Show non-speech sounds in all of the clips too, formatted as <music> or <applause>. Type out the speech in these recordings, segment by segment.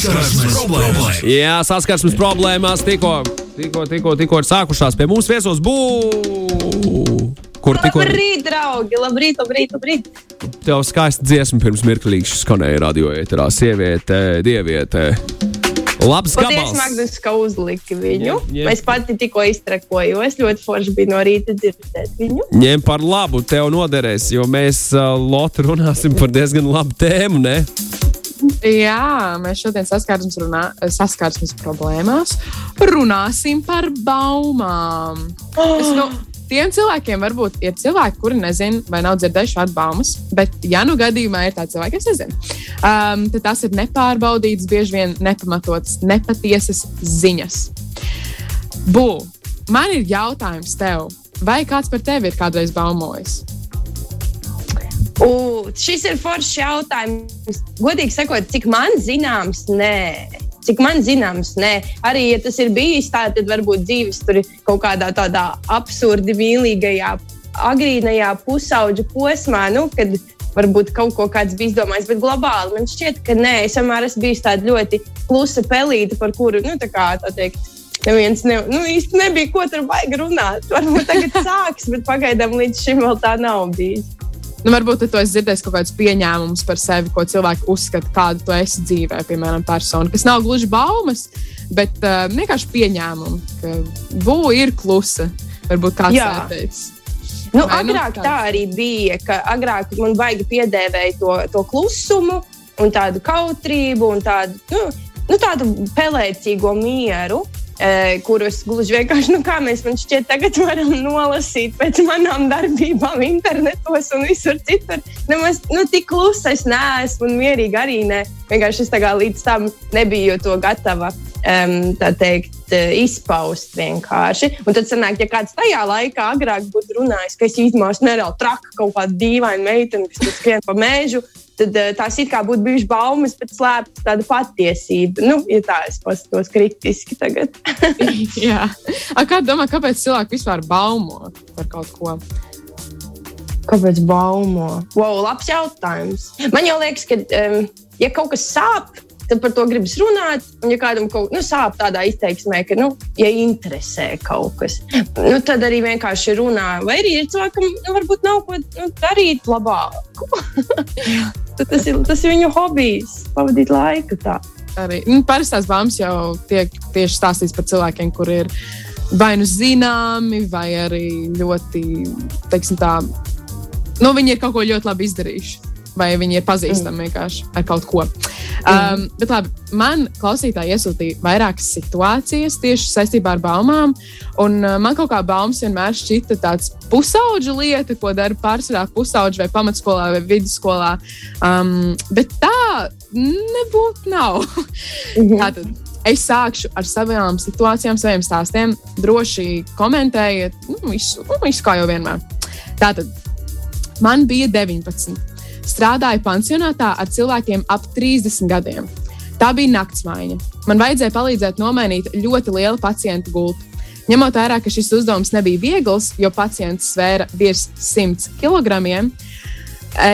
Saskarsmes problēmas. Jā, saskarsmes problēmās tikko, tikko, tikko, tikko ir sākušās pie mums viesos būvniecības. Kur tikko Labrīt, draugi! Labrīt, labrīt, labrīt! tev skaisti dziesma pirms mirklīša skanēja radio ēterā. Sieviete, dieviete. Labs Paldies, gabals. Magnus, ka uzliki viņu. Jā, jā. Es pati tikko iztrakojos. Ļoti forši bija no rīta dzirdēt viņu. Ņem par labu, tev noderēs, jo mēs uh, Lotu runāsim par diezgan labu tēmu. Ne? Jā, mēs šodien saskarsmes, runā, saskarsmes problēmās runāsim par baumām. Es, nu, tiem cilvēkiem varbūt ir cilvēki, kuri nezina vai nav dzirdējuši vārdu baumas, bet, ja nu gadījumā ir tāds cilvēks, kas nezina, um, tad tas ir nepārbaudīts, bieži vien nepamatots, nepatiesas ziņas. Bū, man ir jautājums tev, vai kāds par tevi ir kādreiz baumojis? U, šis ir foršs jautājums. Godīgi sakot, cik man zināms, nē. Cik man zināms, nē. Arī, ja tas ir bijis tā, tad varbūt dzīves tur ir kaut kādā tādā absurdi mīlīgajā, agrīnajā pusauģa posmā, nu, kad varbūt kaut ko kāds bija izdomājis. Bet globāli man šķiet, ka nē, es vienmēr esmu bijis tāda ļoti klusa pelīte, par kuru, nu, tā kā tā teikt. Neviens ne, nu, īsti nebija, ko tur baigi runāt. Varbūt tagad <laughs> sāks, bet pagaidām līdz šim vēl tā nav bijis. Nu, varbūt tu esi dzirdējis kaut kādus pieņēmumus par sevi, ko cilvēki uzskata, kādu tu esi dzīvē, piemēram, persona, kas nav gluži baumas, bet uh, vienkārši pieņēmumi, ka būva ir klusa. Varbūt kāds tā teiks. Nu, Vai nu agrāk kāds? tā arī bija, ka agrāk man baigi piedēvēja to, to klusumu un tādu kautrību un tādu, nu, nu, tādu pelēcīgo mieru. Kurus gluži vienkārši, nu, kā mēs man šķiet, tagad varam nolasīt pēc manām darbībām, internetos un visur citur. Nemaz nu, tik klusa es neesmu un mierīgi arī ne. Vienkārši es līdz tam nebiju to gatava um, tā teikt, eh, izpaust vienkārši. Un tad sanāk, ja kāds tajā laikā agrāk būtu runājis, ka es īstenībā esmu nereāli traka kaut kāda dīvaina meitene, kas skrien pa mēžu. Tad eh, tās it kā būtu bijušas baumas, bet slēpta tāda patiesība. Nu, ja tā es paskatos kritiski tagad. <laughs> Jā. Kā domā, kāpēc cilvēki vispār baumo par kaut ko? Kāpēc baumo? Wow, labs jautājums. Man jau liekas, ka, um, ja kaut kas sāp, tad par to gribas runāt. Un, ja kādam kaut kas nu, sāp tādā izteiksmē, ka, nu, ja interesē kaut kas, nu, tad arī vienkārši runā. Vai arī ir cilvēkam, nu, varbūt nav ko nu, darīt labāk. <laughs> Tas, ir, tas ir viņu hobijs, pavadīt laiku tā. Arī nu, parastās baumas jau tiek tieši stāstīts par cilvēkiem, kuriem ir vai nu zināmi, vai arī ļoti, teiksim, tā, nu, viņi ir kaut ko ļoti labi izdarījuši. Vai viņi ir pazīstami vienkārši ar kaut ko. Um, bet labi, man klausītāji iesūtīja vairākas situācijas tieši saistībā ar baumām. Un uh, man kaut kā baumas vienmēr šķita tāds pusauģa lieta, ko dara pārsvarā pusauģi vai pamatskolā vai vidusskolā. Um, bet tā nebūtu nav. <laughs> Tātad es sākšu ar savām situācijām, saviem stāstiem. Droši komentējiet, nu, visu, nu, visu kā jau vienmēr. Tātad man bija 19. Strādāju pansionātā ar cilvēkiem ap 30 gadiem. Tā bija naktsmaiņa. Man vajadzēja palīdzēt nomainīt ļoti lielu pacientu gultu. Ņemot vērā, ka šis uzdevums nebija viegls, jo pacients svēra virs 100 kg,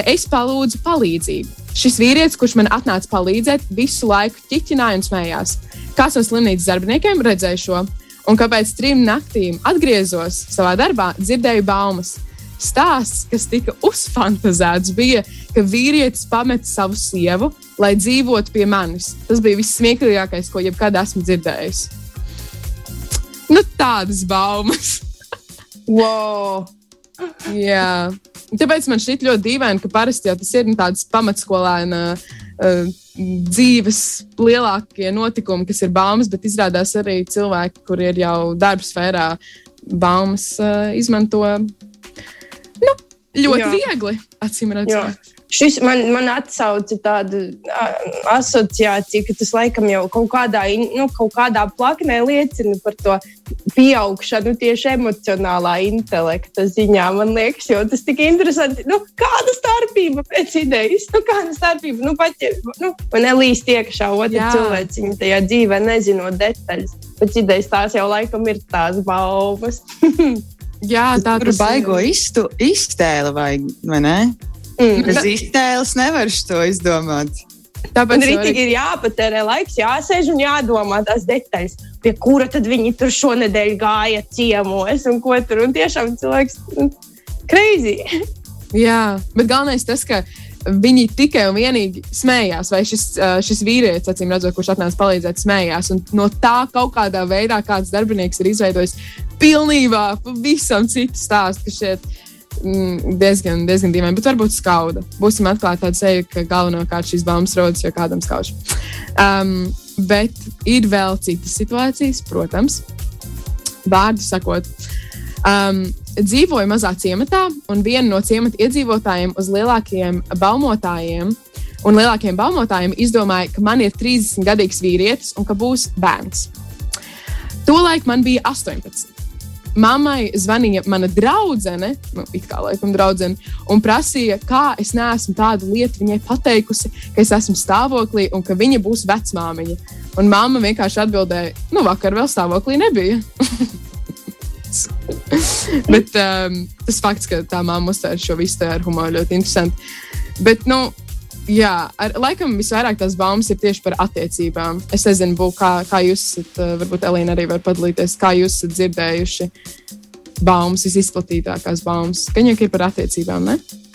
es palūdzu palīdzību. Šis vīrietis, kurš man atnāca palīdzēt, visu laiku ķiķināja un smējās. Kāds no slimnīcas darbiniekiem redzēja šo, un kāpēc trim naktīm atgriezos savā darbā, dzirdēju baumas. Stāsts, kas tika uzfantazēts, bija, ka vīrietis pameta savu sievu, lai dzīvotu pie manis. Tas bija vissmieklīgākais, ko jebkad esmu dzirdējis. Nu, tādas baumas. <laughs> Wow. Jā. Tāpēc man šķiet ļoti dīvaini, ka parasti jau tas ir nu, tāds pamatskolēna uh, dzīves lielākie notikumi, kas ir baumas, bet izrādās arī cilvēki, kuriem ir jau darba sfērā, baumas uh, izmanto ļoti Jā. Viegli. Acīm redzot, Šis man, man atsauca tādu asociāciju, ka tas laikam jau kaut kādā, nu, kaut kādā plaknē liecina par to pieaugšanu tieši emocionālā intelekta ziņā. Man liekas, jo tas tik interesanti. Nu, kāda starpība pēc idejas? Nu, kāda starpība? Nu, pat, nu, man nelīst iekšā otra cilvēciņa tajā dzīvē, nezinot detaļas. Pēc idejas tās jau laikam ir tās baumas. <laughs> Jā, tā tas baigo ir. iztu, iztēle, vai, vai ne? Mm. Bez iztēles nevar to izdomāt. Tāpēc arī arī- ir jāpatērē laiks, jāsēž un jādomā tās detaļas, pie kura tad viņi tur šonadēļ gāja ciemos un ko tur. Un tiešām cilvēks nu, crazy. <laughs> Jā, bet galvenais tas, ka viņi tikai un vienīgi smējās, vai šis, šis vīrietis, acīm redzot, kurš atnāca palīdzēt, smējās. Un no tā kaut kādā veidā kāds darbinieks ir izveidojis pilnībā pavisam citu stāstu, kas šeit mm, diezgan, diezgan dīvaini, bet varbūt skauda. Būsim atklāti tādu seju, ka galvenokārt šīs baumas rodas, jo kādam skauž. Um, bet ir vēl citas situācijas, protams, vārdu sakot. Um, dzīvoju mazā ciematā, un viena no ciemata iedzīvotājiem uz lielākajiem baumotājiem un lielākajiem baumotājiem izdomāja, ka man ir 30 gadīgs vīrietis un ka būs bērns. Tolaik man bija 18. Mammai zvanīja mana draudzene, nu, it kā laikam draudzene, un prasīja, kā es neesmu tādu lietu viņai pateikusi, ka es esmu stāvoklī un ka viņa būs vecmāmiņa. Un mamma vienkārši atbildēja, nu, vakar vēl stāvoklī nebija. <laughs> Bet um, tas fakts, ka tā mamma uztvēra šo visu ar humoru, ļoti interesanti. Bet, nu, jā, ar, laikam visvairāk tās baumas ir tieši par attiecībām. Es nezinu, bū, kā, kā jūs esat, uh, varbūt Elīna arī var padalīties, kā jūs esat dzirdējuši baumas, visizplatītākās baumas. Jau ir par attiecībām, ne?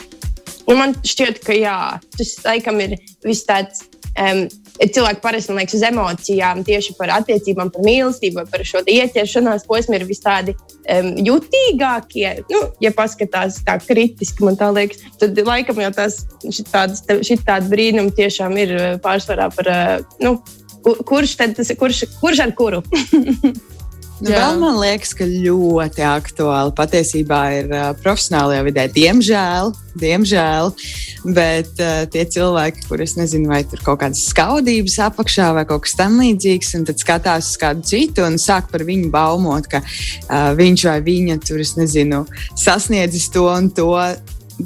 Nu, man šķiet, ka jā, tas laikam ir viss tāds. Um, cilvēki parasti liekas uz emocijām, tieši par attiecībām, par mīlestību, par šo ieķeršanās posmu ir vis tādi um, jutīgākie. Nu, ja paskatās tā kritiski, man tā liekas, tad laikam jau tās šitādi brīnumi tiešām ir uh, pārsvarā par, uh, nu, ku- kurš tas kurš, kurš ar kuru. <laughs> Nu, vēl man liekas, ka ļoti aktuāli patiesībā ir uh, profesionālajā vidē. Diemžēl, diemžēl bet uh, tie cilvēki, kuriem nezinu, vai tur kaut kādas skaudības apakšā vai kaut kas tamlīdzīgs, un tad skatās uz kādu citu un sāk par viņu baumot, ka uh, viņš vai viņa tur, es nezinu, sasniedzis to un to.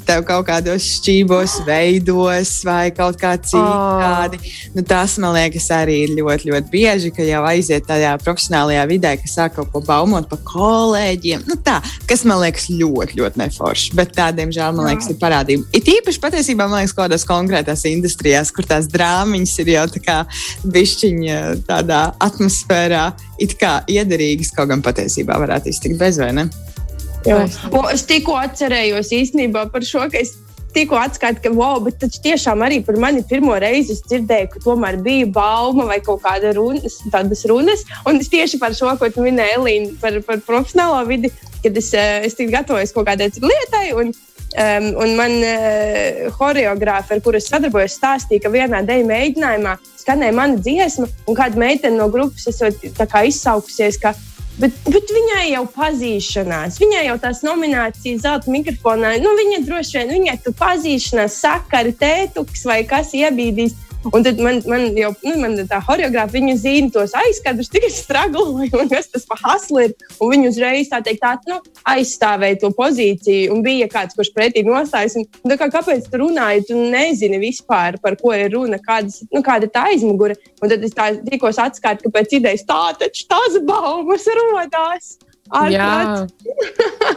Tev kaut kādos šķībos, veidos, vai kaut kā citādi. Nu, tas, man liekas, arī ir ļoti, ļoti bieži, ka jau aiziet tajā profesionālajā vidē, ka sāk kaut ko baumot par kolēģiem. Nu, tā, kas man liekas ļoti, ļoti neforši. Bet tā, diemžēl, man liekas, ir parādība. It īpaši patiesībā, man liekas, kaut kādās konkrētās industrijās, kur tās drāmiņas ir jau tā kā bišķiņa tādā atmosfērā, it kā iederīgas, kaut gan patiesībā varētu iztikt bez vai ne. Es tikko atcerējos īstenībā par šo, ka es tikko atskaitu, ka, wow, bet taču tiešām arī par mani pirmo reizi es dzirdēju, ka tomēr bija bauma vai kaut kāda runas, tādas runas. Un es tieši par šo, ko tu minēji, Elīna, par, par profesionālo vidi, kad es, eh, es tiku gatavojis kaut kādai lietai. Un, Um, un man uh, choreogrāfa, ar kuru es sadarbojos, stāstīja, ka vienā dēļ mēģinājumā skanēja mana dziesma, un kāda meitene no grupas esot tā kā izsaukusies, ka Bet, bet viņai jau pazīšanās, viņai jau tās nominācijas zelta mikrofonā, nu, viņa droši vien, viņai tur pazīšanās, sakari, tētuks vai kas iebīdīs. Un tad man, man jau nu, man tā choreogrāfa, viņa zina tos aizskadrus, tikai stragloju, un kas tas par haslu ir. Un viņa uzreiz tā teikt, tā, nu, aizstāvēja to pozīciju, un bija kāds, kurš pretī nostājas. Un, un kā, kāpēc tu runāji, tu nezini vispār, par ko ir runa, kādas, nu, kāda ir tā aizmugure. Un tad es tā tikko atskatu, ka pēc idejas tā taču tās baumas rodās. Jā, Ārprāt.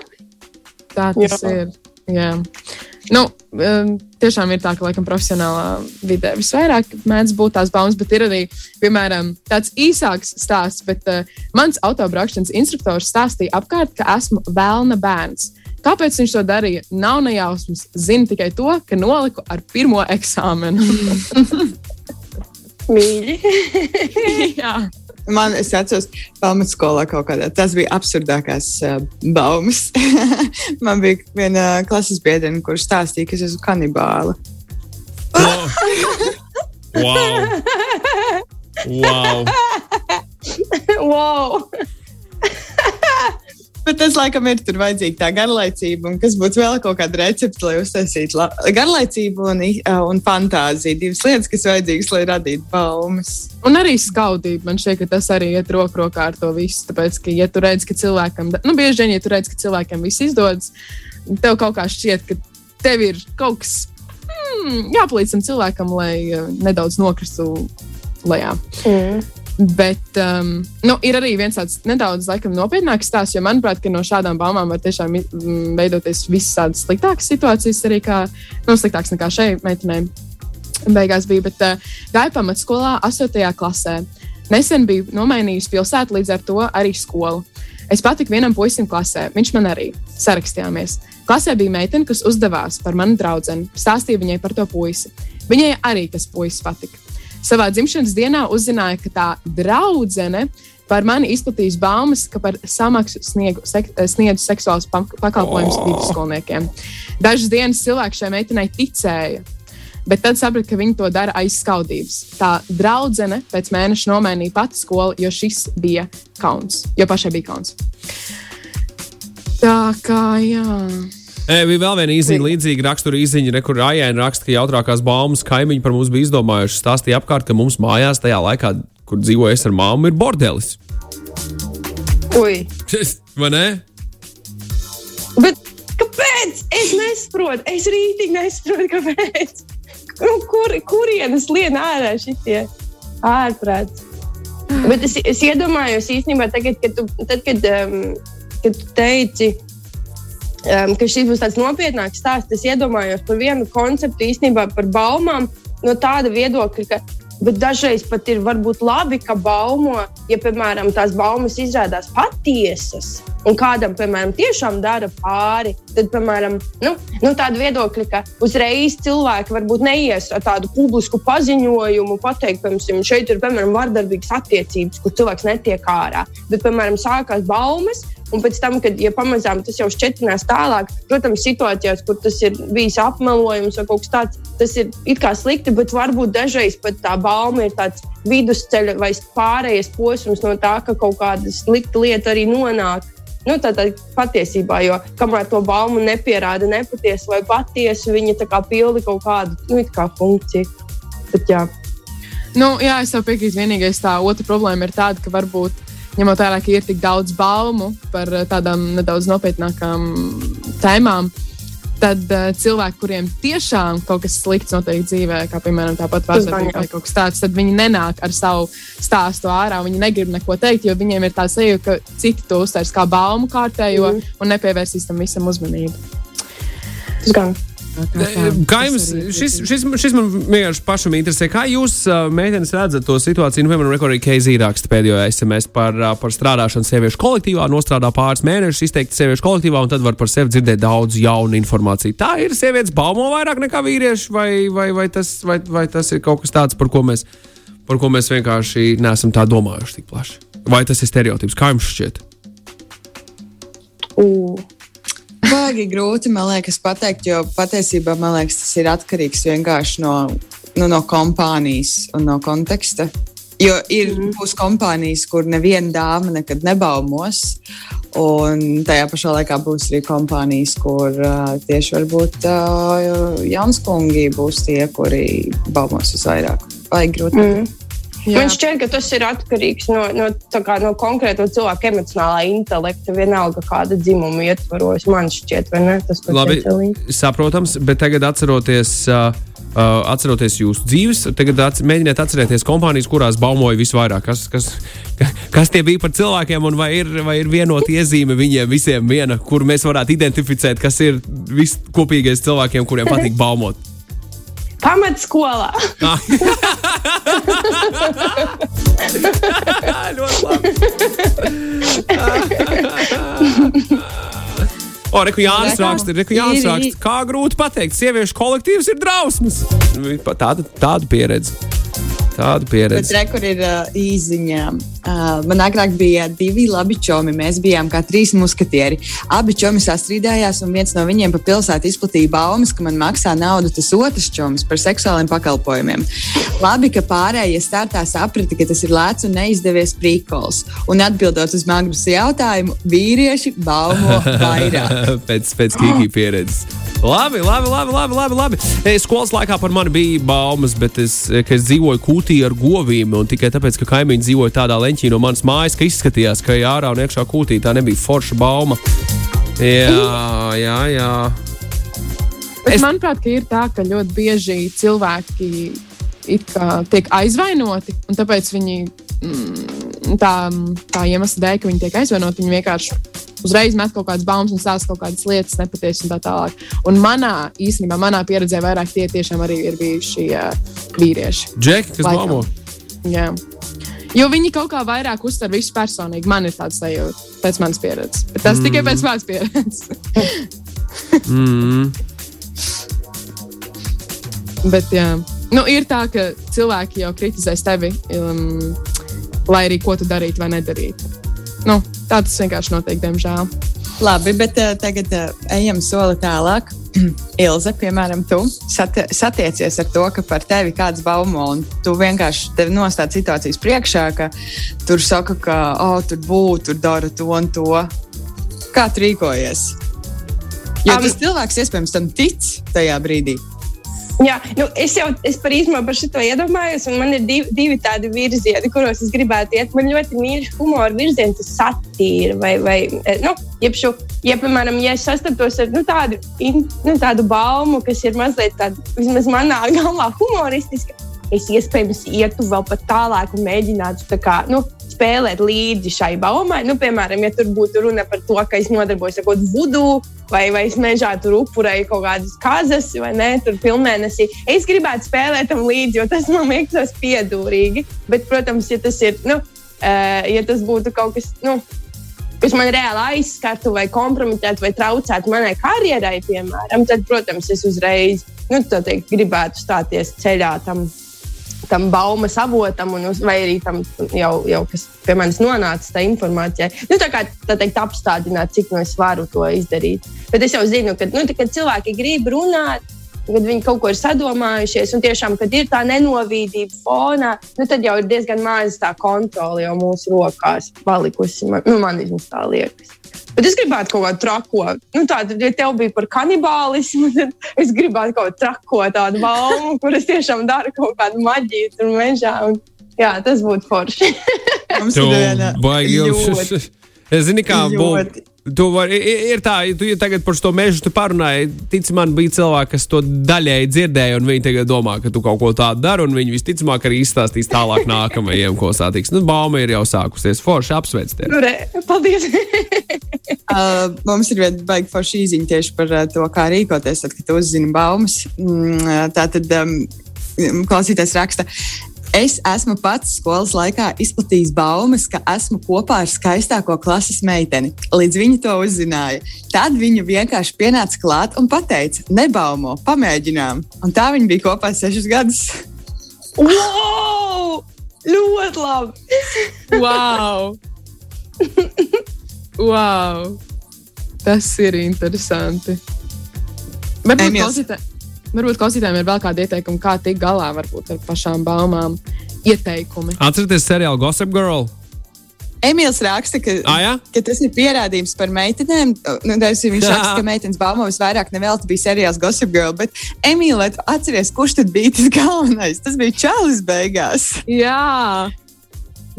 <laughs> tā tas Jā. ir. Jā. Nu, tiešām ir tā, ka laikam, profesionālā vidē visvairāk mēdz būt tās baumas, bet ir arī, piemēram, tāds īsāks stāsts. Bet, uh, mans autobraukšanas instruktors stāstīja apkārt, ka esmu vēlna bērns. Kāpēc viņš to darīja? Nav nejausmas. Zinu tikai to, ka noliku ar pirmo eksāmenu. <laughs> Mīļi. <laughs> Jā, Man, es atceros, pamatskolā kaut kādā. Tas bija absurdākās uh, baumas. <laughs> Man bija viena klases biedrene, kurš stāstīja, ka es esmu kanibāla. <laughs> Wow! wow. wow. Bet tas, laikam, ir tur vajadzīga tā garlaicība, un kas būtu vēl kaut kāda recepte, lai uztaisītu la- garlaicību un, un fantāziju. Divas lietas, kas vajadzīgas, lai radītu baumas. Un arī skaudība. Man šķiet, ka tas arī iet roku rokā ar to visu. Tāpēc, ka, ja tu redz, ka cilvēkam, nu, bieži vien, ja tu redz, ka cilvēkam viss izdodas, tev kaut kā šķiet, ka tev ir kaut kas hmm, jāpalīdz tam cilvēkam, lai nedaudz nokristu lejā. Mm. Bet um, nu, ir arī viens tāds nedaudz laikam, nopietnāks stāsts, jo manuprāt, no šādām baumām var tiešām mm, veidoties visas tādas sliktākas situācijas, arī kā, nu, sliktākas nekā šai meitenei. beigās bija, bet uh, gāju pamatskolā, 8. klasē. Nesen biju nomainījusi pilsētu, līdz ar to arī skolu. Es patiku vienam puisim klasē, viņš man arī sarakstījāmies. Klasē bija meitene, kas uzdevās par manu draugu, stāstīja viņai par to puisi. Viņai arī tas puisis patika. Savā dzimšanas dienā uzzināja, ka tā draudzene par mani izplatījis baumas, ka par samaksu sniegu, sek, sniedzu seksuālus pakalpojumus oh. vidusskolniekiem. Dažas dienas cilvēki šai meitenei ticēja, bet tad sapratu, ka viņi to dara aiz skaudības. Tā draudzene pēc mēneša nomainīja pati skolu, jo šis bija kauns, jo pašai bija kauns. Tā kā jā. E, bija vēl viena īziņa, līdzīga rakstura izziņa, re, kur Aijēna raksta, ka jautrākās baumas kaimiņi par mums bija izdomājuši. Stāstīja apkārt, ka mums mājās tajā laikā, kur dzīvoju es ar māmu, ir bordelis. Ui! Vai ne? Bet kāpēc? Es nesaprotu, es rītīgi nesaprotu, kāpēc. Nu, kur, kurienes lien ārā šitie ārprāts? Bet es, es iedomājos īstenībā, tagad, kad tu, tad, kad, um, kad tu teici, um, ka šis būs tāds nopietnāks stāsts. Es iedomājos par vienu konceptu īstenībā par baumām no tāda viedokļa, ka Bet dažreiz pat ir varbūt labi, ka baumo, ja, piemēram, tās baumas izrādās patiesas un kādam, piemēram, tiešām dara pāri. Tad, piemēram, nu, nu, tāda viedokļa, ka uzreiz cilvēki varbūt neies ar tādu publisku paziņojumu, pateikt, piemēram, šeit ir piemēram, vardarbīgas attiecības, kur cilvēks netiek ārā. Bet, piemēram, sākās baumas, Un pēc tam, kad ja pamazām tas jau šķietinās tālāk, protams, situācijās, kur tas ir bijis apmelojums vai kaut kas tāds, tas ir it kā slikti, bet varbūt dažreiz pat tā bauma ir tāds vidusceļa vai pārējais posms no tā, ka kaut kāda slikta lieta arī nonāk. Nu, tā ir patiesībā, jo kamēr to baumu nepierāda nepatiesa vai patiesa, viņa kā pilda kaut kādu nu, kā funkciju. Bet, jā. Nu, jā, es tev piekrītu. Vienīgais tā otra problēma ir tāda, ka varbūt ņemot vērā, ka ir tik daudz baumu par eh, tādām nedaudz nopietnākām tēmām. Tad uh, cilvēki, kuriem tiešām kaut kas slikts notiek dzīvē, kā piemēram tāpat vārdarbība vai kaut kas tāds, tad viņi nenāk ar savu stāstu ārā. Viņi negrib neko teikt, jo viņiem ir tā sajūta, ka citi to uztvers kā baumu kārtējo mm. un nepievērsīs tam visam uzmanību. Tas gan. Kā jums šis, šis, šis man vienkārši pašam interesē? Kā jūs, uh, meitenes, redzat to situāciju? Nu, piemēram, arī Keizī raksta pēdējo SMS par, uh, par strādāšanu sieviešu kolektīvā, nostrādā pāris mēnešus, izteikti sieviešu kolektīvā, un tad var par sevi dzirdēt daudz jaunu informāciju. Tā ir sievietes baumo vairāk nekā vīrieši, vai, vai, vai, tas, vai, vai tas ir kaut kas tāds, par ko mēs, par ko mēs vienkārši neesam tā domājuši tik plaši? Vai tas ir stereotips? Kā jums šķiet? Uh. Baigi grūti, man liekas, pateikt, jo patiesībā liekas, tas ir atkarīgs vienkārši no, nu, no kompānijas un no konteksta. Jo ir mm. būs kompānijas, kur neviena dāma nekad nebaumos, un tajā pašā laikā būs arī kompānijas, kur uh, tieši varbūt uh, jauns kungi būs tie, kuri baumos visvairāk. Baigi grūti. Mm. Jā. Man šķiet, ka tas ir atkarīgs no, no, kā, no konkrēta cilvēka emocionālā intelekta, vienalga kāda dzimuma ietvaros. Man šķiet, vai ne? Tas Labi, saprotams, bet tagad atceroties. Uh, Uh, atceroties jūsu dzīves, tagad ats mēģiniet atcerēties kompānijas, kurās baumoja visvairāk. Kas, kas, <laughs> kas tie bija par cilvēkiem, un vai ir, vai ir vienota iezīme viņiem visiem, viena, kur mēs varētu identificēt, kas ir viskopīgais cilvēkiem, kuriem patīk baumot? Pamatskolā. <laughs> Ļoti labi. <laughs> O, reku Jānis raksta, reku Jānis raksta, kā grūti pateikt, sieviešu kolektīvs ir drausmas. Tāda, tāda pieredze. Tāda pieredze. Bet rekur ir uh, īziņā. Uh, man agrāk bija divi labi čomi. Mēs bijām kā trīs muskatieri. Abi čomi sastrīdējās, un viens no viņiem pa pilsētu izplatīja baumas, ka man maksā naudu tas otrs čoms par seksuāliem pakalpojumiem. Labi, ka pārējie startā saprata, ka tas ir lēts un neizdevies prīkols. Un atbildot uz Magnus jautājumu, vīrieši baumo vairāk. <laughs> pēc pēc kīkī pieredzes. Labi, labi, labi. labi, labi, labi. Hey, skolas laikā par mani bija baumas, bet es, es dzīvoju kūtī ar govīm. Tikai tāpēc, ka kaimiņi dzīvoja tādā leņķī no manas mājas, ka izskatījās, ka ārā un iekšā kūtī tā nebija forša bauma. Jā, jā, jā. Bet es... Manuprāt, ir tā, ka ļoti bieži cilvēki tiek aizvainoti, un tāpēc viņi mm, tā, tā iemesla dēļ, ka viņi tiek aizvainoti, viņi vienkārši uzreiz met kaut kādas baumas un stāsta kaut kādas lietas, nepatiesas un tā tālāk. Un manā īstenībā, manā pieredzē, vairāk tie tiešām arī ir bijuši uh, vīrieši. Džeki, kas baumo? Jā. Jo viņi kaut kā vairāk uztver visu personīgi. Man ir tāds sajūta pēc manas pieredzes. Bet tas mm. tikai pēc manas pieredzes. <laughs> Mm. Bet, jā, nu, ir tā, ka cilvēki jau kritizēs tevi, um, lai arī ko tu darītu vai nedarītu. Nu, tā tas vienkārši notiek, diemžēl. Labi, bet uh, tagad uh, ejam soli tālāk. <clears throat> Ilze, piemēram, tu sati satiecies ar to, ka par tevi kāds baumo, un tu vienkārši tevi nostādi situācijas priekšā, ka tur saka, ka oh, tur būtu, tur dara to un to. Kā tu rīkojies? Jo tas cilvēks iespējams tam tic tajā brīdī. Jā, nu, es jau es par īstenībā par šo iedomājos, un man ir divi, divi tādi virzieni, kuros es gribētu iet. Man ļoti mīļš humora virziens, tas satīra vai, vai eh, nu, jeb šo, ja, piemēram, ja es sastaptos ar nu, tādu, in, nu, tādu baumu, kas ir mazliet tāda, vismaz manā galvā, humoristiska, es iespējams ietu vēl pat tālāk un mēģinātu tā kā, nu, spēlēt līdzi šai baumai. Nu, piemēram, ja tur būtu runa par to, ka es nodarbojos ar kaut kādu vudu, vai, vai es mežā tur upurēju kaut kādas kazas, vai ne, tur pilnmēnesī. Es gribētu spēlēt tam līdzi, jo tas man liekas piedūrīgi. Bet, protams, ja tas ir, nu, uh, ja tas būtu kaut kas, nu, kas man reāli aizskartu vai kompromitētu vai traucētu manai karjerai, piemēram, tad, protams, es uzreiz nu, teikt, gribētu stāties ceļā tam tam baumas avotam, un, uz- vai arī tam jau, jau kas pie manis nonāca, tā informācija. Nu, tā kā tā teikt, apstādināt, cik no es varu to izdarīt. Bet es jau zinu, ka nu, tā, kad cilvēki grib runāt, kad viņi kaut ko ir sadomājušies, un tiešām, kad ir tā nenovīdība fonā, nu, tad jau ir diezgan maz tā kontrole jau mūsu rokās palikusi. Man, nu, man tā liekas. Bet es gribētu kaut kādu trako. Nu, tādu, ja tev bija par kanibālismu, <laughs> tad es gribētu kaut kādu trako tādu baumu, kur es tiešām daru kaut kādu maģiju tur mežā. Un, jā, tas būtu forši. <laughs> Mums Tu ir viena baigi Es zinu, kā būtu. Tu vari, ir tā, ja tu ja tagad par to mežu tu parunāji. Tici man, bija cilvēki, kas to daļēji dzirdēja, un viņi tagad domā, ka tu kaut ko tādu dari, un viņi visticamāk arī izstāstīs tālāk <laughs> nākamajiem, ko satiks. Nu, bauma ir jau sākusies. Forši apsveic tevi. Nu, re, paldies! <laughs> Uh, mums ir viena baigta forša īziņa tieši par uh, to, kā rīkoties, tad, kad tu uzzini baumas. Mm, uh, tā tad um, klausītājs raksta. Es esmu pats skolas laikā izplatījis baumas, ka esmu kopā ar skaistāko klases meiteni. Līdz viņa to uzzināja. Tad viņa vienkārši pienāca klāt un teica, nebaumo, pamēģinām. Un tā viņa bija kopā sešus gadus. wow! Ļoti labi! Wow! wow! Tas ir interesanti. Varbūt, Emīls. klausītā, varbūt klausītājiem ir vēl kādi ieteikumi, kā tikt galā varbūt, ar pašām baumām. Ieteikumi. Atcerieties seriālu Gossip Girl. Emīls raksta, ka, Ah, jā? ka tas ir pierādījums par meitenēm. Nu, tas ir viņš Jā. raksta, ka <laughs> meitenes baumo visvairāk nevelti bija seriāls Gossip Girl. Bet, Emīlē, atceries, kurš tad bija tas galvenais? Tas bija Čalis beigās. Jā,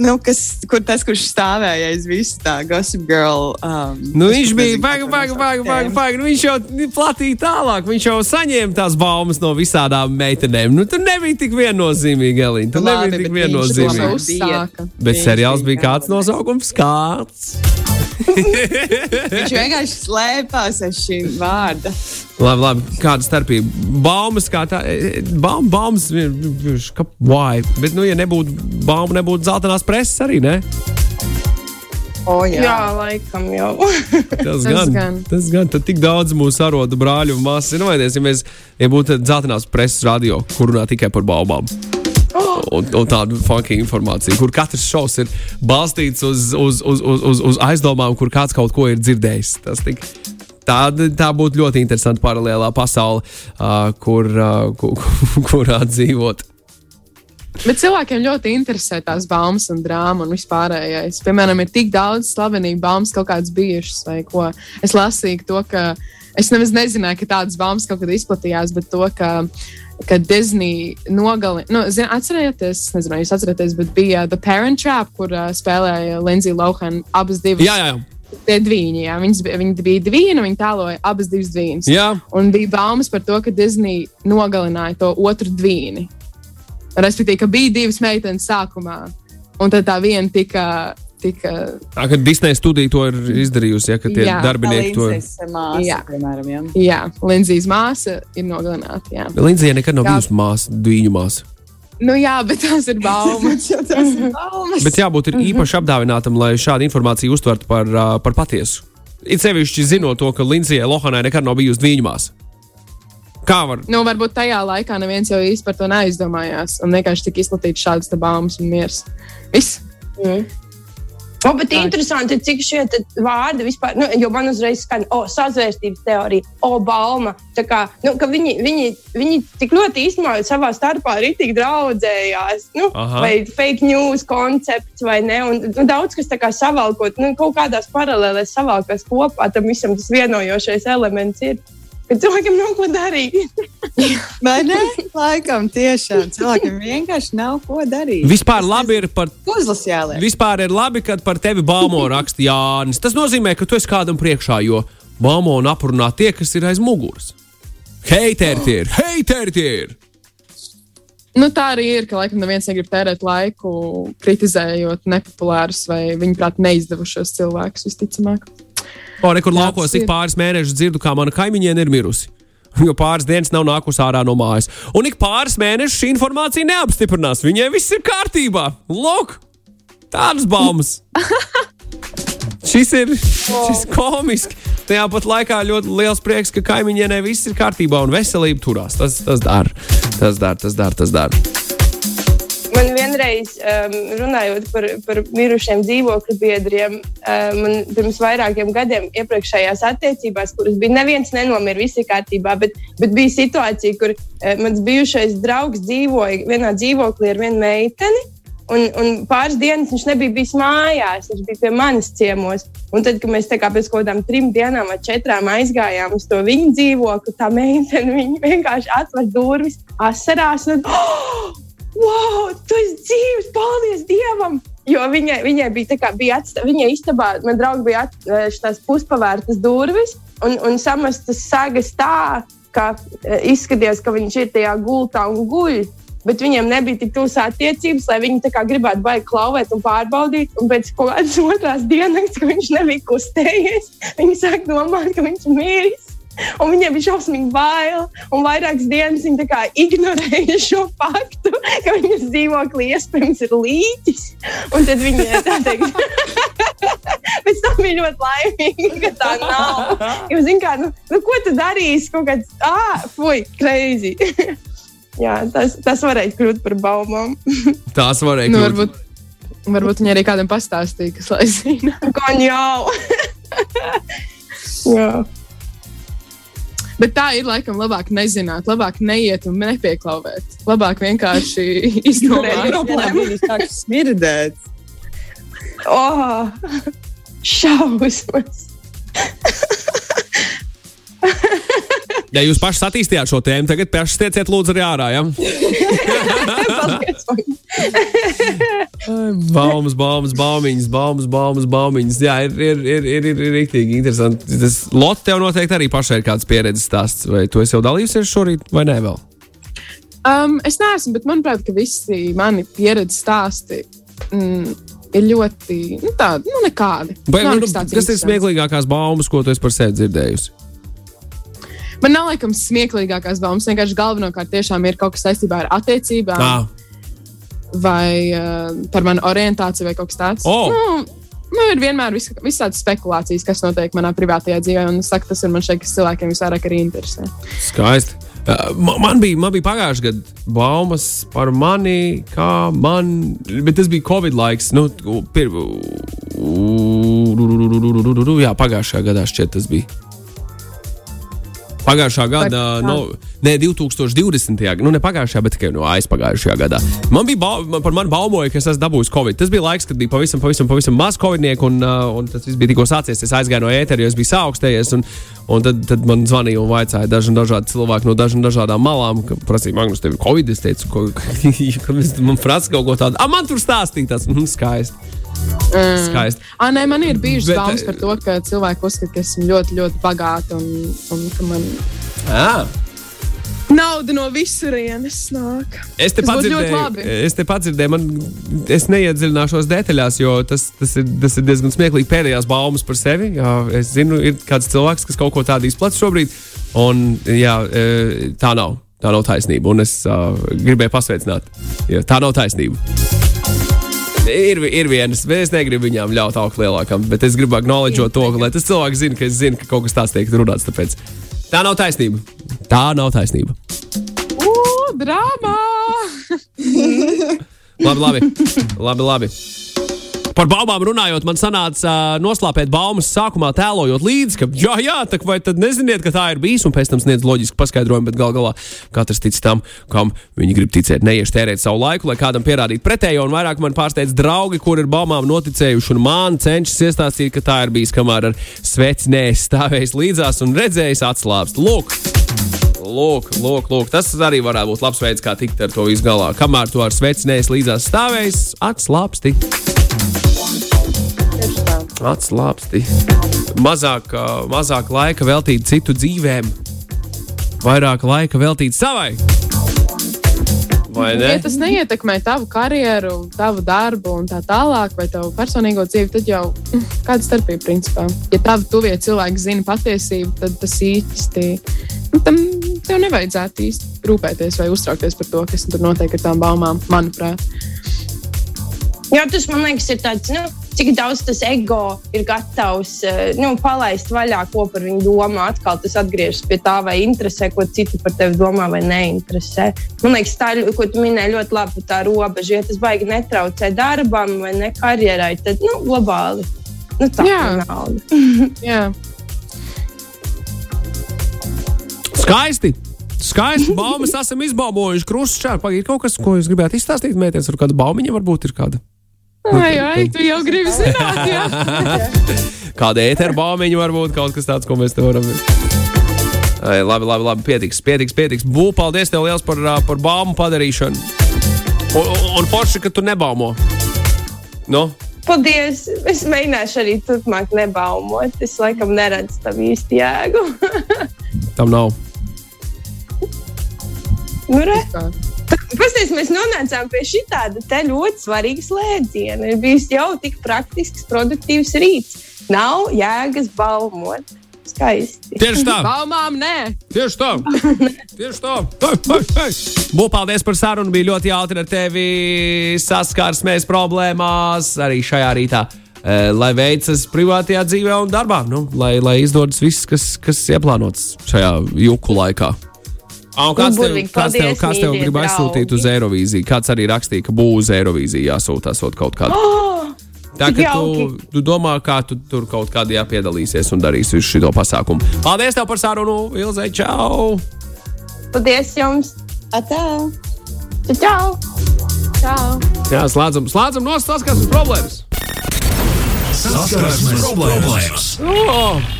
Nu, kas, kur tas, kurš stāvēja aiz visu tā Gossip Girl. Um, Nu, viņš bija baigi, baigi, baigi, baigi, baigi. Nu, viņš jau platīja tālāk. Viņš jau saņēma tās baumas no visādām meitenēm. Nu, tur nebija tik viennozīmīgi, Elīna. Tur Labi, nebija tik viennozīmīgi. Bet seriāls bija kāds nosaukums? Kāds? <laughs> Viņš vienkārši slēpās aiz šī vārda. Labi, labi. Kāda starpība? Baumas kā tā, e, baum, baumas, ka, why? Bet, nu, ja nebūtu baumu, nebūtu zeltainās preses arī, ne? O, jā. Jā, laikam jau. Tas, Tas gan, gan. tas gan. Tad tik daudz mūsu arodu brāļu un māsas. Nu, vajadzēs, ja mēs ja būtu zeltainās preses radio, kur runā tikai par baumām. Un, un tādu funky informāciju, kur katrs šovs ir balstīts uz, uz, uz, uz, uz, uz aizdomām, kur kāds kaut ko ir dzirdējis. Tas tik, tā, tā būtu ļoti interesanta paralēlā pasaule, uh, kur, uh, kur, <laughs> kurā dzīvot. Bet cilvēkiem ļoti interesē tās baumas un drāmas un vispārējais. Piemēram, ir tik daudz slavenību baumas kaut kādas bijušas, vai ko. Es lasīju to, ka es nemaz nezināju, ka tādas baumas kaut kad izplatījās, bet to, ka, ka Disney nogalina. Nu, zin, atcerieties, es nezinu, jūs atceraties, bet bija The Parent Trap, kur uh, spēlēja Lindsay Lohan abas divas. Jā, jā, Tie divi, jā. Viņas, viņi bija divi, un viņi tēloja abas divas dvīņas. jā. Un bija baumas par to, ka Disney nogalināja to otru dvīni. Respektīvi, ka bija divas meitenes sākumā, un tad tā viena tika tika. Tā kā Disneja studija to ir izdarījusi, ja ka tie Jā. darbinieki to ir. Māsa, Jā. piemēram, jā. Jā, Linzijas māsa ir nogalināta. Jā. Lindzija nekad nav bijusi māsa, dviņu māsa. Nu, jā, bet tās ir baumas. Tas ir baumas. Bet jābūt ir īpaši apdāvinātam, lai šādu informāciju uztvertu par, par patiesu. It sevišķi zinot to, ka Lindzijai Lohanai nekad nav bijusi dviņu māsa. Kā var? nu, varbūt tajā laikā neviens jau īsti par to neaizdomājās. Un vienkārši tika izplatīts šādas baumas un miers. Viss. Mm. O, bet interesanti, cik šie vārdi vispār, nu, jo man uzreiz skan, o, sazvērstības teorija, o, balma. Tā kā, nu, viņi, viņi, viņi tik ļoti īstenībā savā starpā arī tik draudzējās. Nu, Aha. vai fake news koncepts vai ne. Un, nu, daudz kas tā kā savalkot, nu, kaut kādās paralēlēs savalkās kopā, tam visam tas vienojošais elements ir. Ka cilvēkam nav ko darīt. <laughs> Vai ne? Laikam tiešām cilvēkiem vienkārši nav ko darīt. Vispār labi ir par Uzlas jāliek. Vispār ir labi, kad par tevi baumo <laughs> raksta Jānis. Tas nozīmē, ka tu esi kādam priekšā, jo baumo un aprunā tie, kas ir aiz muguras. Heiteri tie ir, heiteri tie ir! Nu, tā arī ir, ka laikam neviens negrib tērēt laiku kritizējot nepopulārus vai, viņuprāt, neizdevušos cilvēkus visticamāk. O, re, kur Jā, laukos ik pāris mēnešus dzirdu, kā mana kaimiņiene ir mirusi. <laughs> Jo pāris dienas nav nākusi ārā no mājas. Un ik pāris mēnešus šī informācija neapstiprinās. Viņai viss ir kārtībā. Lūk, tādas baumas. <laughs> šis ir šis komiski. Tajā pat laikā ļoti liels prieks, ka kaimiņienē viss ir kārtībā un veselība turās. Tas, tas dara. Tas dara, tas dara, tas dara. Man vienreiz, um, runājot par, par mirušiem dzīvokļu biedriem, um, man pirms vairākiem gadiem, iepriekšējās attiecībās, kuras bija neviens nenomira, viss ir kārtībā, bet, bet bija situācija, kur uh, mans bijušais draugs dzīvoja vienā dzīvoklī ar vienu meiteni. Un, un pāris dienas viņš nebija bijis mājās, viņš bija pie manis ciemos. Un tad, kad mēs kā pēc kaut kādām trim dienām vai četrām aizgājām uz to viņa dzīvokli, tā meitene vienkārši atver durvis, asarās. Un, <gasps> oh! Wow, tu esi dzīves, paldies Dievam! Jo viņai, viņai bija tā, kā bija atsta, viņa istabā, man draugi bija at, eh, puspavērtas durvis un, un samestas sagas tā, ka eh, izskatījās, ka viņš ir tajā gultā un guļ. Bet viņiem nebija tik tuvas attiecības, lai viņi tā kā gribētu baigi klauvēt un pārbaudīt. Un pēc kādas <laughs> otrās dienas, kad viņš nebija kustējies, viņi sāk domāt, ka viņš ir miris. Un viņiem bija šausmīgi bail. Un vairākas dienas viņi ignorēja šo faktu, ka viņas dzīvoklī iespējams ir līķis. Un tad viņi tā teikt, <laughs> pēc tam bija ļoti laimīgi, ka tā nav. Jo, zin kā, nu, nu, ko tu darīsi? Kaut kāds, ah, fuj, crazy. <laughs> Jā, tas, tas varētu kļūt par baumām. <laughs> Tās varēja Nu, kļūt. varbūt, varbūt viņi arī kādam pastāstīja, kas lai zina. Gan jau! Jā. Bet tā ir laikam labāk nezināt, labāk neiet un nepieklauvēt. Labāk vienkārši <laughs> ir tā, ka smirdēt. Oh, šausmas! Ja jūs paši attīstījāt šo tēmu, tagad paši tieciet lūdzu arī ārā. Ja? Baumas, baumas, baumiņas, baumas, baumas, baumiņas. Jā, ir, ir, ir, ir, ir, ir rīktīgi interesanti. Tas Lotte tev noteikti arī pašai ir kāds pieredzes stāsts. Vai tu esi jau dalījusies šorīt vai nē vēl? Um, es neesmu, bet manuprāt, ka visi mani pieredzes stāsti mm, ir ļoti nu, tādi, nu, nekādi. Vai, nu, kas ir smieklīgākās baumas, ko tu esi par sevi dzirdējusi? Man nav laikam smieklīgākās baumas. Vienkārši galvenokārt tiešām ir kaut kas saistībā ar attiecībām. Ah, vai uh, par manu orientāciju, vai kaut kas tāds. O! Nu, nu, ir vienmēr vis, visādas spekulācijas, kas notiek manā privātajā dzīvē. Un es saku, tas ir man šeit, kas cilvēkiem visvairāk arī interesē. skaisti. Uh, ma- Man bija, man bija pagājušajā gadā baumas par mani, kā man, bet tas bija Covid laiks. Nu, pir, jā, pagājušajā gadā šķiet tas bija. Pagājušā gada, kā? no, ne 2020. gadā, nu ne pagājušajā, bet tikai no aizpagājušajā gadā. Man bija bau, man par mani baumoja, ka es esmu dabūjis Covid. Tas bija laiks, kad bija pavisam, pavisam, pavisam maz Covidnieku, un, uh, un tas viss bija tikko sācies. Es aizgāju no ētera, jo es biju saaugstējies, un, un tad, tad man zvanīja un vaicāja daži dažādi cilvēki no dažām dažādām malām, ka prasīja, Magnus, tev ir Covid. Es teicu, ko, ka man prasa kaut ko tādu. Ah, man tur stāstīja tas, mm, skaisti. Skaisti. Ah, nē, man ir bijušas Bet, baumas par to, ka cilvēki uzskata, ka esmu ļoti, ļoti bagāta un, un ka man. Ah. Nauda no visurienes nāk. Es te pats dzirdēju, es te pats dzirdēju, man, es neiedziļināšos detaļās, jo tas, tas, ir, tas ir diezgan smieklīgi. Pēdējās baumas par sevi. Jā, es zinu, ir kāds cilvēks, kas kaut ko tādu izplatīja šobrīd, un jā, e, tā nav. Tā nav taisnība, un es uh, gribēju pasveicināt, jo tā nav taisnība. Ir, ir vienas, bet es negribu viņām ļaut augt lielākam, bet es gribu acknowledgeot to, lai tas cilvēks zina, ka es zinu, ka kaut kas tāds tiek runāts. Tāpēc tā nav taisnība. Tā nav taisnība. Ugh, drāmā! <laughs> Labi, labi. labi, labi. Par baumām runājot, man sanāca noslēpēt baumas sākumā, tēlojot līdzi, ka, jā, jā, tā vai tad neziniet, ka tā ir bijis, un pēc tam sniedz loģisku paskaidrojumu, bet gal galā katrs tic tam, kam viņi grib ticēt. Neiešu tērēt savu laiku, lai kādam pierādītu pretējo, un vairāk man pārsteidz draugi, kur ir baumām noticējuši, un man cenšas iestāstīt, ka tā ir bijis, kamēr ar sveci nēs stāvējis līdzās un redzējis atslābst. Lūk! Lūk, lūk, lūk, tas arī varētu būt labs veids, kā tikt ar to visu galā. Kamēr tu ar sveci neesi līdzās stāvējis, atslābsti. Atslābsti. Mazāk, mazāk laika veltīt citu dzīvēm, vairāk laika veltīt savai. Vai ne? Ja tas neietekmē tavu karjeru, tavu darbu un tā tālāk, vai tavu personīgo dzīvi, tad jau mm, kāda starpība principā. Ja tavi tuvie cilvēki zina patiesību, tad tas īsti. nu, Tam tev nevajadzētu īsti rūpēties vai uztraukties par to, kas tur notiek ar tām baumām, manuprāt. Jā, tas man liekas, ir tāds, nu, cik daudz tas ego ir gatavs eh, nu, palaist vaļā, ko par viņu domā. Atkal tas atgriežas pie tā, vai interesē, ko citi par tevi domā, vai neinteresē. Man liekas, tā ir, ko tu minēji, ļoti labi tā robeža. Ja tas baigi netraucē darbam vai ne karjerai, tad nu, globāli. Nu, tā Jā. ir nauda. <laughs> <laughs> Skaisti! Skaisti! Baumas esam izbaumojuši. Krusts šādi. Pagaid, kaut kas, ko jūs gribētu izstāstīt, mētienes, ar kādu baumiņu varbūt ir kāda. Ai, ai, tu jau gribi zināt, jā. <laughs> Kāda ēteru baumiņa varbūt kaut kas tāds, ko mēs te varam. Ai, labi, labi, labi, pietiks, pietiks, pietiks. Bū, paldies tev liels par, par baumu padarīšanu. Un, un, un forši, ka tu nebaumo. Nu, Paldies! Es mēģināšu arī turpmāk nebaumot. Es laikam neredzu tam īsti jēgu. <laughs> tam nav. nu, re. Pastāstiet, mēs nonācām pie šī tāda ļoti svarīga slēdziena. Ir bijis jau tik praktisks, produktīvs rīts. Nav jēgas baumot. Skaisti. Tieši tā! Baumām nē. Tieši tā! <laughs> Tieši tā! Hei, hei, hei. Bū, paldies par sarunu. Bija ļoti jautri ar tevi saskarsmēs problēmās arī šajā rītā. Eh, Lai veicas privātajā dzīvē un darbā, nu, lai, lai izdodas viss, kas, kas ieplānots šajā juku laikā. Un kāds tev, burvīgi, kāds tev, paldies, kāds tev grib aizsūtīt uz draugi. Eirovīziju? Kāds arī rakstīja, ka būs uz Eirovīziju jāsūta esot kaut kāda. <gasps> Oh, Tā kā tu, tu domā, kā tu tur kaut kādā piedalīsies un darīsi visu šo pasākumu. Paldies tev par sarunu, Ilzai! Čau! paldies jums! Atā! Čau! Čau. Jā, slēdzam, slēdzam no saskarsmes problēmas. Saskarsmes problēmas. Oh!